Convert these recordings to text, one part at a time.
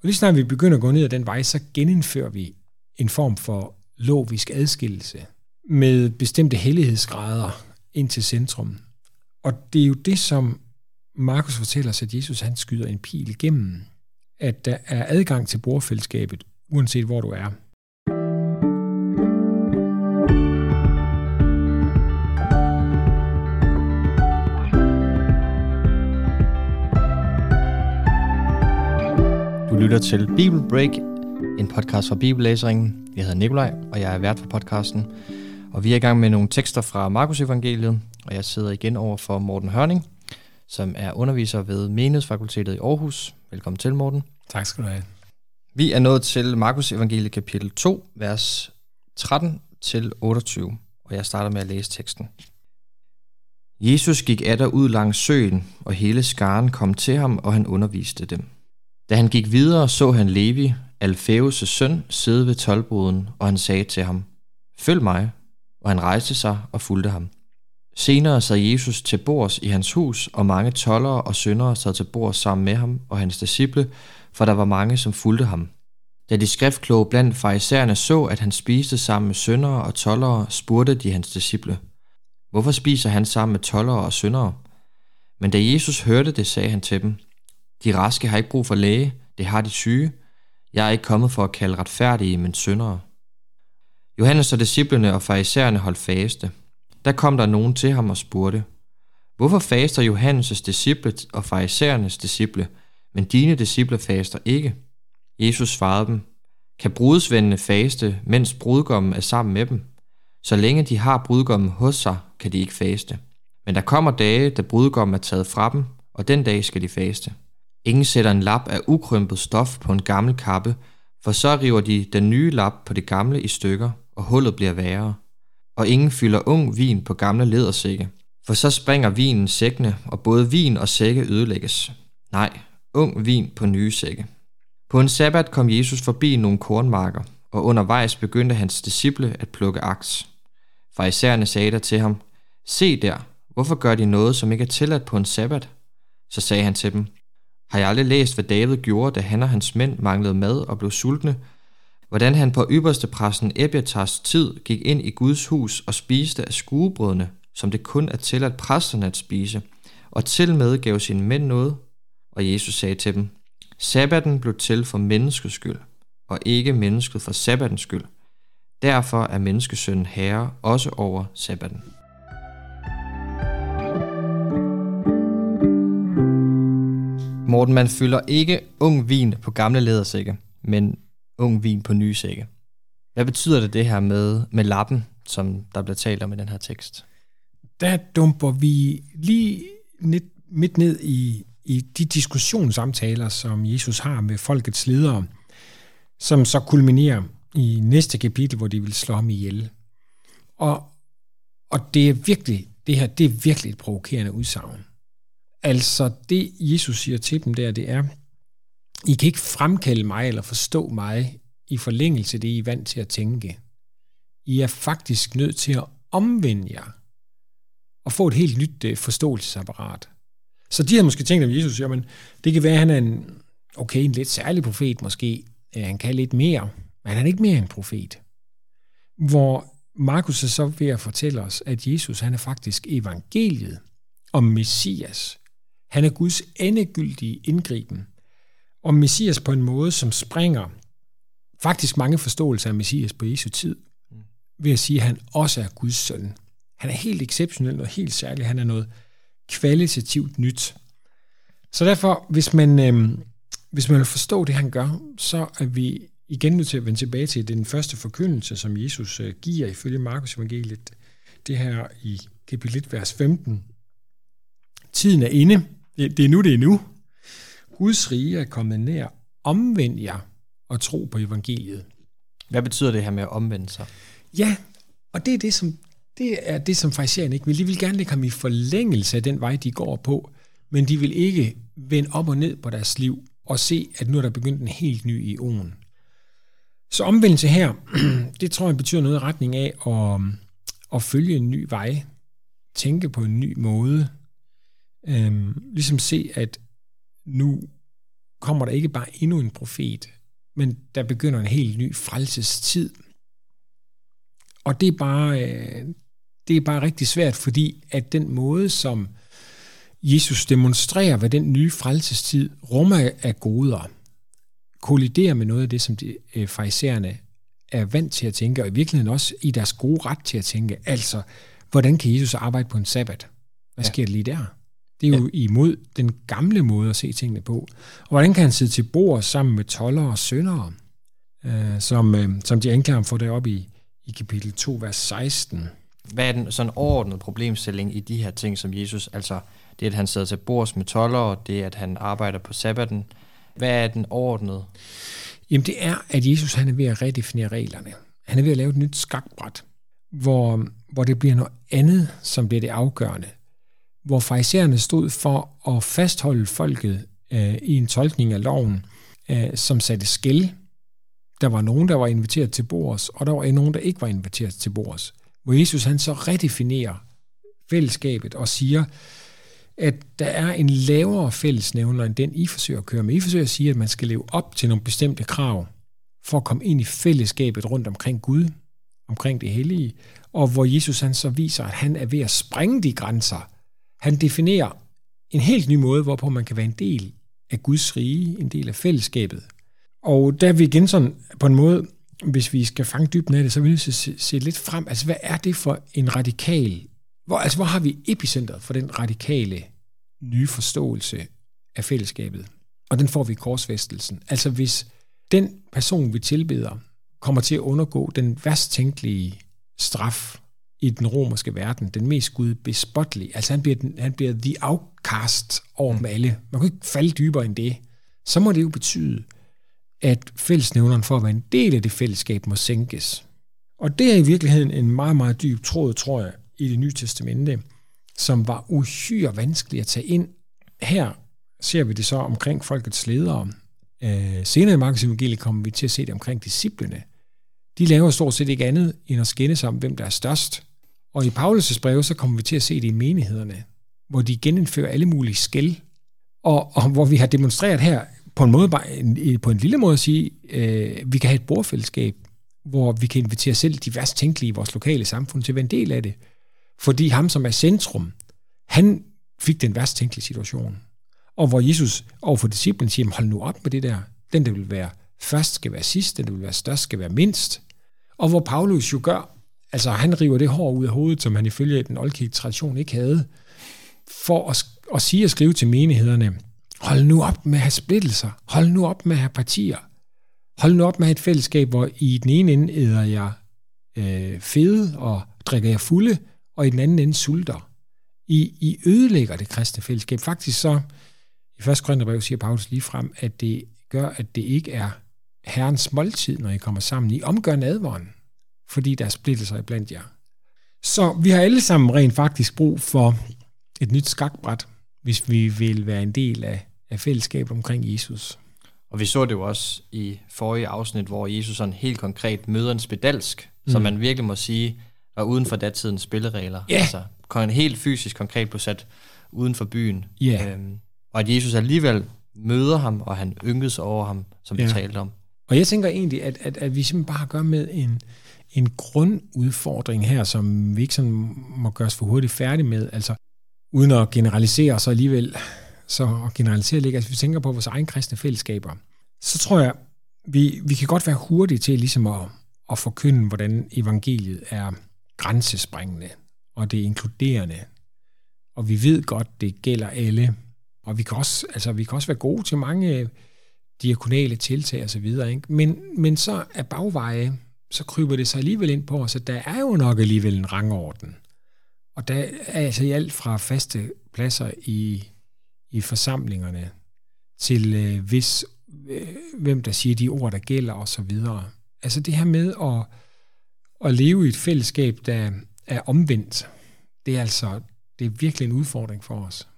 Og lige snart vi begynder at gå ned ad den vej, så genindfører vi en form for logisk adskillelse med bestemte hellighedsgrader ind til centrum. Og det er jo det, som Markus fortæller os, at Jesus han skyder en pil igennem, at der er adgang til bordfællesskabet, uanset hvor du er. Lytter til Bible Break, en podcast fra Bibellæseringen. Jeg hedder Nikolaj, og jeg er vært for podcasten. Og vi er i gang med nogle tekster fra Markus Evangeliet, og jeg sidder igen over for Morten Hørning, som er underviser ved Menighedsfakultetet i Aarhus. Velkommen til, Morten. Tak skal du have. Vi er nået til Markus Evangeliet kapitel 2, vers 13 til 28, og jeg starter med at læse teksten. Jesus gik atter ud langs søen, og hele skaren kom til ham, og han underviste dem. Da han gik videre, så han Levi, Alfeus' søn, sidde ved tolvboden, og han sagde til ham, Følg mig, og han rejste sig og fulgte ham. Senere sad Jesus til bords i hans hus, og mange tollere og syndere sad til bords sammen med ham og hans disciple, for der var mange, som fulgte ham. Da de skriftkloge blandt farisæerne så, at han spiste sammen med syndere og tollere, spurgte de hans disciple, Hvorfor spiser han sammen med tollere og syndere? Men da Jesus hørte det, sagde han til dem, de raske har ikke brug for læge, det har de syge. Jeg er ikke kommet for at kalde retfærdige, men syndere. Johannes og disciplene og farisæerne holdt faste. Der kom der nogen til ham og spurgte, Hvorfor faster Johannes' disciple og farisæernes disciple, men dine disciple faster ikke? Jesus svarede dem, Kan brudsvendene faste, mens brudgommen er sammen med dem? Så længe de har brudgommen hos sig, kan de ikke faste. Men der kommer dage, da brudgommen er taget fra dem, og den dag skal de faste. Ingen sætter en lap af ukrympet stof på en gammel kappe, for så river de den nye lap på det gamle i stykker, og hullet bliver værre. Og ingen fylder ung vin på gamle ledersække, for så springer vinen sækkene, og både vin og sække ødelægges. Nej, ung vin på nye sække. På en sabbat kom Jesus forbi nogle kornmarker, og undervejs begyndte hans disciple at plukke aks. Farisæerne sagde der til ham, Se der, hvorfor gør de noget, som ikke er tilladt på en sabbat? Så sagde han til dem, har jeg aldrig læst, hvad David gjorde, da han og hans mænd manglede mad og blev sultne? Hvordan han på ypperste præsten Ebiatars tid gik ind i Guds hus og spiste af skuebrødene, som det kun er tilladt præsterne at spise, og til med gav sine mænd noget? Og Jesus sagde til dem, Sabbaten blev til for menneskets skyld, og ikke mennesket for sabbatens skyld. Derfor er menneskesønnen herre også over sabbaten. Morten, man fylder ikke ung vin på gamle lædersække, men ung vin på nye sække. Hvad betyder det det her med, med lappen, som der bliver talt om i den her tekst? Der dumper vi lige midt ned i, i de diskussionssamtaler, som Jesus har med folkets ledere, som så kulminerer i næste kapitel, hvor de vil slå ham ihjel. Og, og det er virkelig, det her, det er virkelig et provokerende udsagn. Altså det, Jesus siger til dem der, det er, I kan ikke fremkalde mig eller forstå mig i forlængelse af det, I er vant til at tænke. I er faktisk nødt til at omvende jer og få et helt nyt øh, forståelsesapparat. Så de har måske tænkt om Jesus, jamen det kan være, at han er en, okay, en lidt særlig profet måske, øh, han kan lidt mere, men han er ikke mere en profet. Hvor Markus er så ved at fortælle os, at Jesus han er faktisk evangeliet om Messias. Han er Guds endegyldige indgriben. Og Messias på en måde, som springer faktisk mange forståelser af Messias på Jesu tid, ved at sige, at han også er Guds søn. Han er helt exceptionel og helt særlig. Han er noget kvalitativt nyt. Så derfor, hvis man, øh, hvis man vil forstå det, han gør, så er vi igen nødt til at vende tilbage til den første forkyndelse, som Jesus øh, giver ifølge Markus evangeliet. Det her i kapitel 1, vers 15. Tiden er inde. Det er nu, det er nu. Guds rige er kommet nær. Omvend jer og tro på evangeliet. Hvad betyder det her med at omvende sig? Ja, og det er det, som, det er det, som farisæerne ikke vil. De vil gerne lægge ham i forlængelse af den vej, de går på, men de vil ikke vende op og ned på deres liv og se, at nu er der begyndt en helt ny i åen. Så omvendelse her, det tror jeg betyder noget i retning af at, at følge en ny vej, tænke på en ny måde, øhm, ligesom se, at nu kommer der ikke bare endnu en profet, men der begynder en helt ny frelsestid. Og det er bare, øh, det er bare rigtig svært, fordi at den måde, som Jesus demonstrerer, hvad den nye frelsestid rummer af goder, kolliderer med noget af det, som de øh, farisæerne er vant til at tænke, og i virkeligheden også i deres gode ret til at tænke. Altså, hvordan kan Jesus arbejde på en sabbat? Hvad sker der lige der? Det er jo ja. imod den gamle måde at se tingene på. Og hvordan kan han sidde til bord sammen med toller og syndere, øh, som, øh, som de anklager ham for deroppe i, i kapitel 2, vers 16. Hvad er den sådan overordnede problemstilling i de her ting, som Jesus, altså det, at han sidder til bords med toller, og det, at han arbejder på sabbaten, hvad er den overordnede? Jamen det er, at Jesus han er ved at redefinere reglerne. Han er ved at lave et nyt skakbræt, hvor, hvor det bliver noget andet, som bliver det afgørende. Hvor farisæerne stod for at fastholde folket øh, i en tolkning af loven, øh, som satte skæld. Der var nogen, der var inviteret til bords, og der var nogen, der ikke var inviteret til bords. Hvor Jesus han så redefinerer fællesskabet og siger, at der er en lavere fællesnævner end den, I forsøger at køre med. I forsøger at sige, at man skal leve op til nogle bestemte krav for at komme ind i fællesskabet rundt omkring Gud, omkring det hellige, og hvor Jesus han så viser, at han er ved at sprænge de grænser. Han definerer en helt ny måde, hvorpå man kan være en del af Guds rige, en del af fællesskabet. Og der er vi igen sådan på en måde, hvis vi skal fange dybden af det, så vil vi se, se lidt frem. Altså, hvad er det for en radikal hvor, altså, hvor har vi epicentret for den radikale nye forståelse af fællesskabet? Og den får vi i korsfæstelsen. Altså hvis den person, vi tilbeder, kommer til at undergå den værst tænkelige straf i den romerske verden, den mest gudbespottelige, altså han bliver, den, han bliver the outcast over dem alle. Man kan ikke falde dybere end det. Så må det jo betyde, at fællesnævneren for at være en del af det fællesskab må sænkes. Og det er i virkeligheden en meget, meget dyb tråd, tror jeg, i det nye testamente, som var uhyre vanskeligt at tage ind. Her ser vi det så omkring folkets ledere. Øh, senere i Markus evangeliet kommer vi til at se det omkring disciplene. De laver stort set ikke andet end at skændes om, hvem der er størst. Og i Paulus' breve, så kommer vi til at se det i menighederne, hvor de genindfører alle mulige skæld, og, og hvor vi har demonstreret her på en måde, bare en, på en lille måde at sige, øh, vi kan have et bordfællesskab, hvor vi kan invitere selv de værst tænkelige i vores lokale samfund til at være en del af det. Fordi ham, som er centrum, han fik den værst tænkelige situation. Og hvor Jesus overfor disciplen siger, hold nu op med det der. Den, der vil være først, skal være sidst. Den, der vil være størst, skal være mindst. Og hvor Paulus jo gør, altså han river det hår ud af hovedet, som han ifølge den oldkirke tradition ikke havde, for at, at sige og skrive til menighederne, hold nu op med at have splittelser. Hold nu op med at have partier. Hold nu op med at have et fællesskab, hvor i den ene ende æder jeg øh, fede og drikker jeg fulde, og i den anden ende sulter. I, I ødelægger det kristne fællesskab. Faktisk så, i 1. Korintherbrev siger Paulus lige frem, at det gør, at det ikke er Herrens måltid, når I kommer sammen. I omgør nadvånden fordi der er splittelser blandt jer. Så vi har alle sammen rent faktisk brug for et nyt skakbræt, hvis vi vil være en del af, af fællesskabet omkring Jesus. Og vi så det jo også i forrige afsnit, hvor Jesus sådan helt konkret møder en spedalsk, mm. som man virkelig må sige, var uden for datidens spilleregler. Ja. Altså, helt fysisk konkret blev sat uden for byen. Ja. Øhm, og at Jesus alligevel møder ham, og han ynkedes over ham, som vi talte om. Og jeg tænker egentlig, at, at, at vi simpelthen bare gør med en, en grundudfordring her, som vi ikke sådan må gøre os for hurtigt færdige med. Altså, uden at generalisere, så alligevel, så at generalisere lidt, altså vi tænker på vores egen kristne fællesskaber, så tror jeg, vi, vi kan godt være hurtige til ligesom at, at forkynde, hvordan evangeliet er grænsespringende, og det er inkluderende. Og vi ved godt, det gælder alle. Og vi kan også, altså, vi kan også være gode til mange diakonale tiltag osv., ikke? Men, men så er bagveje, så kryber det sig alligevel ind på os, at der er jo nok alligevel en rangorden. Og der er altså i alt fra faste pladser i, i forsamlingerne, til øh, hvis, øh, hvem der siger de ord, der gælder osv. Altså det her med at at leve i et fællesskab, der er omvendt, det er altså det er virkelig en udfordring for os.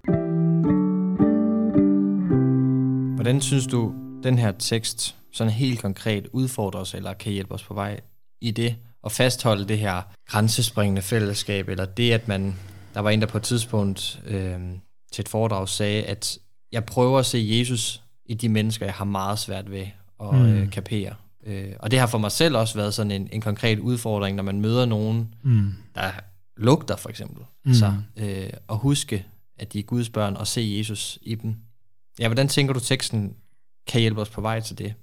Hvordan synes du, den her tekst sådan helt konkret udfordrer os, eller kan hjælpe os på vej i det, at fastholde det her grænsespringende fællesskab, eller det, at man, der var en, der på et tidspunkt øh, til et foredrag sagde, at jeg prøver at se Jesus i de mennesker, jeg har meget svært ved at Mm. øh, kapere. Øh, og det har for mig selv også været sådan en, en konkret udfordring, når man møder nogen, Mm. der lugter for eksempel. Mm. Så øh, at huske, at de er Guds børn, og se Jesus i dem. Ja, hvordan tænker du, teksten kan hjælpe os på vej til det?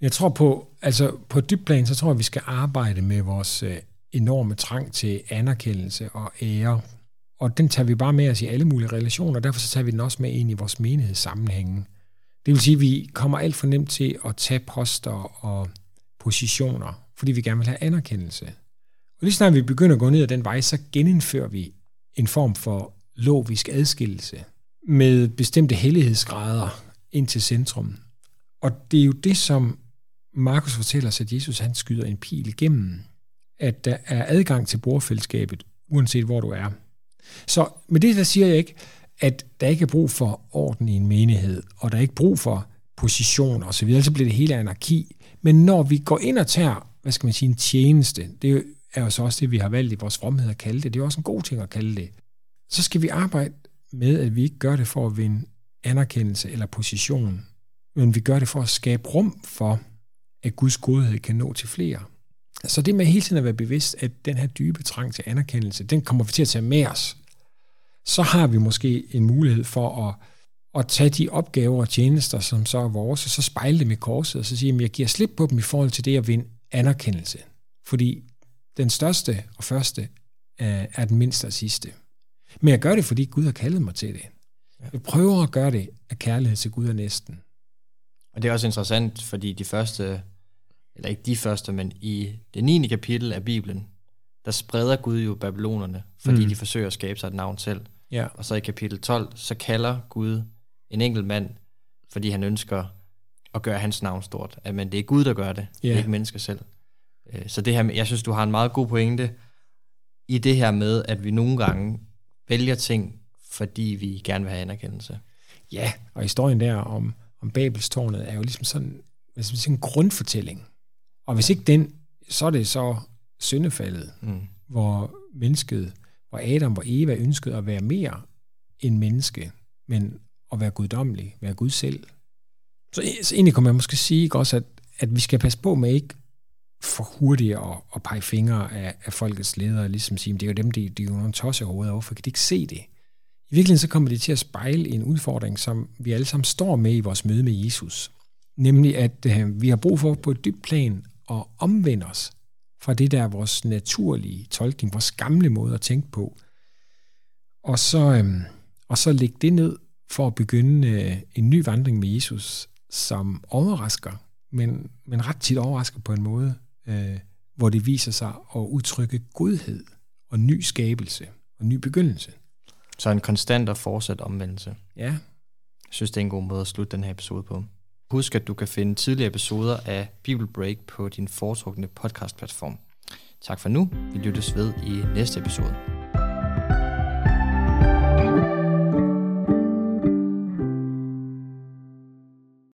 Jeg tror på, altså på dyb plan, så tror jeg, vi skal arbejde med vores øh, enorme trang til anerkendelse og ære. Og den tager vi bare med os i alle mulige relationer, og derfor så tager vi den også med ind i vores menighedssammenhænge. Det vil sige, at vi kommer alt for nemt til at tage poster og positioner, fordi vi gerne vil have anerkendelse. Og lige snart vi begynder at gå ned ad den vej, så genindfører vi en form for logisk adskillelse med bestemte hellighedsgrader ind til centrum. Og det er jo det, som Markus fortæller os, at Jesus han skyder en pil igennem, at der er adgang til bordfællesskabet, uanset hvor du er. Så med det der siger jeg ikke, at der ikke er brug for orden i en menighed, og der er ikke brug for position og så altså bliver det hele anarki. Men når vi går ind og tager, hvad skal man sige, en tjeneste, det er jo så også det, vi har valgt i vores fromhed at kalde det, det er jo også en god ting at kalde det, så skal vi arbejde med, at vi ikke gør det for at vinde anerkendelse eller position, men vi gør det for at skabe rum for, at Guds godhed kan nå til flere. Så det med hele tiden at være bevidst, at den her dybe trang til anerkendelse, den kommer vi til at tage med os. Så har vi måske en mulighed for at, at tage de opgaver og tjenester, som så er vores, og så spejle dem i korset, og så sige, at jeg giver slip på dem i forhold til det at vinde anerkendelse. Fordi den største og første øh, er den mindste og sidste. Men jeg gør det, fordi Gud har kaldet mig til det. Jeg prøver at gøre det af kærlighed til Gud og næsten. Og det er også interessant, fordi de første, eller ikke de første, men i det 9. kapitel af Bibelen, der spreder Gud jo babylonerne, fordi Mm. de forsøger at skabe sig et navn selv. Ja. Og så i kapitel 12, så kalder Gud en enkelt mand, fordi han ønsker at gøre hans navn stort. At, Men det er Gud, der gør det, yeah. ikke mennesker selv. Øh, Så det her, med- jeg synes, du har en meget god pointe i det her med, at vi nogle gange vælger ting, fordi vi gerne vil have anerkendelse. Ja, og historien der om, om Babelstårnet er jo ligesom sådan, man sige, en grundfortælling. Og hvis ikke den, så er det så syndefaldet, Mm. hvor mennesket, hvor Adam, hvor Eva ønskede at være mere end menneske, men at være guddommelig, være Gud selv. Så, så egentlig kan man måske sige også, at, at vi skal passe på med ikke for hurtigt at, at pege fingre af, af folkets ledere, ligesom sige, "Men det er jo dem, de, de er jo nogle tossehoveder, hvorfor kan de ikke se det? I virkeligheden så kommer det til at spejle en udfordring, som vi alle sammen står med i vores møde med Jesus. Nemlig, at øh, vi har brug for på et dybt plan at omvende os fra det, der vores naturlige tolkning, vores gamle måde at tænke på. Og så, øh, og så lægge det ned for at begynde øh, en ny vandring med Jesus, som overrasker, men, men ret tit overrasker på en måde, øh, hvor det viser sig at udtrykke godhed og ny skabelse og ny begyndelse. Så en konstant og fortsat omvendelse. Ja, Jeg synes, det er en god måde at slutte den her episode på. Husk, at du kan finde tidligere episoder af Bible Break på din foretrukne podcastplatform. Tak for nu. Vi lyttes ved i næste episode.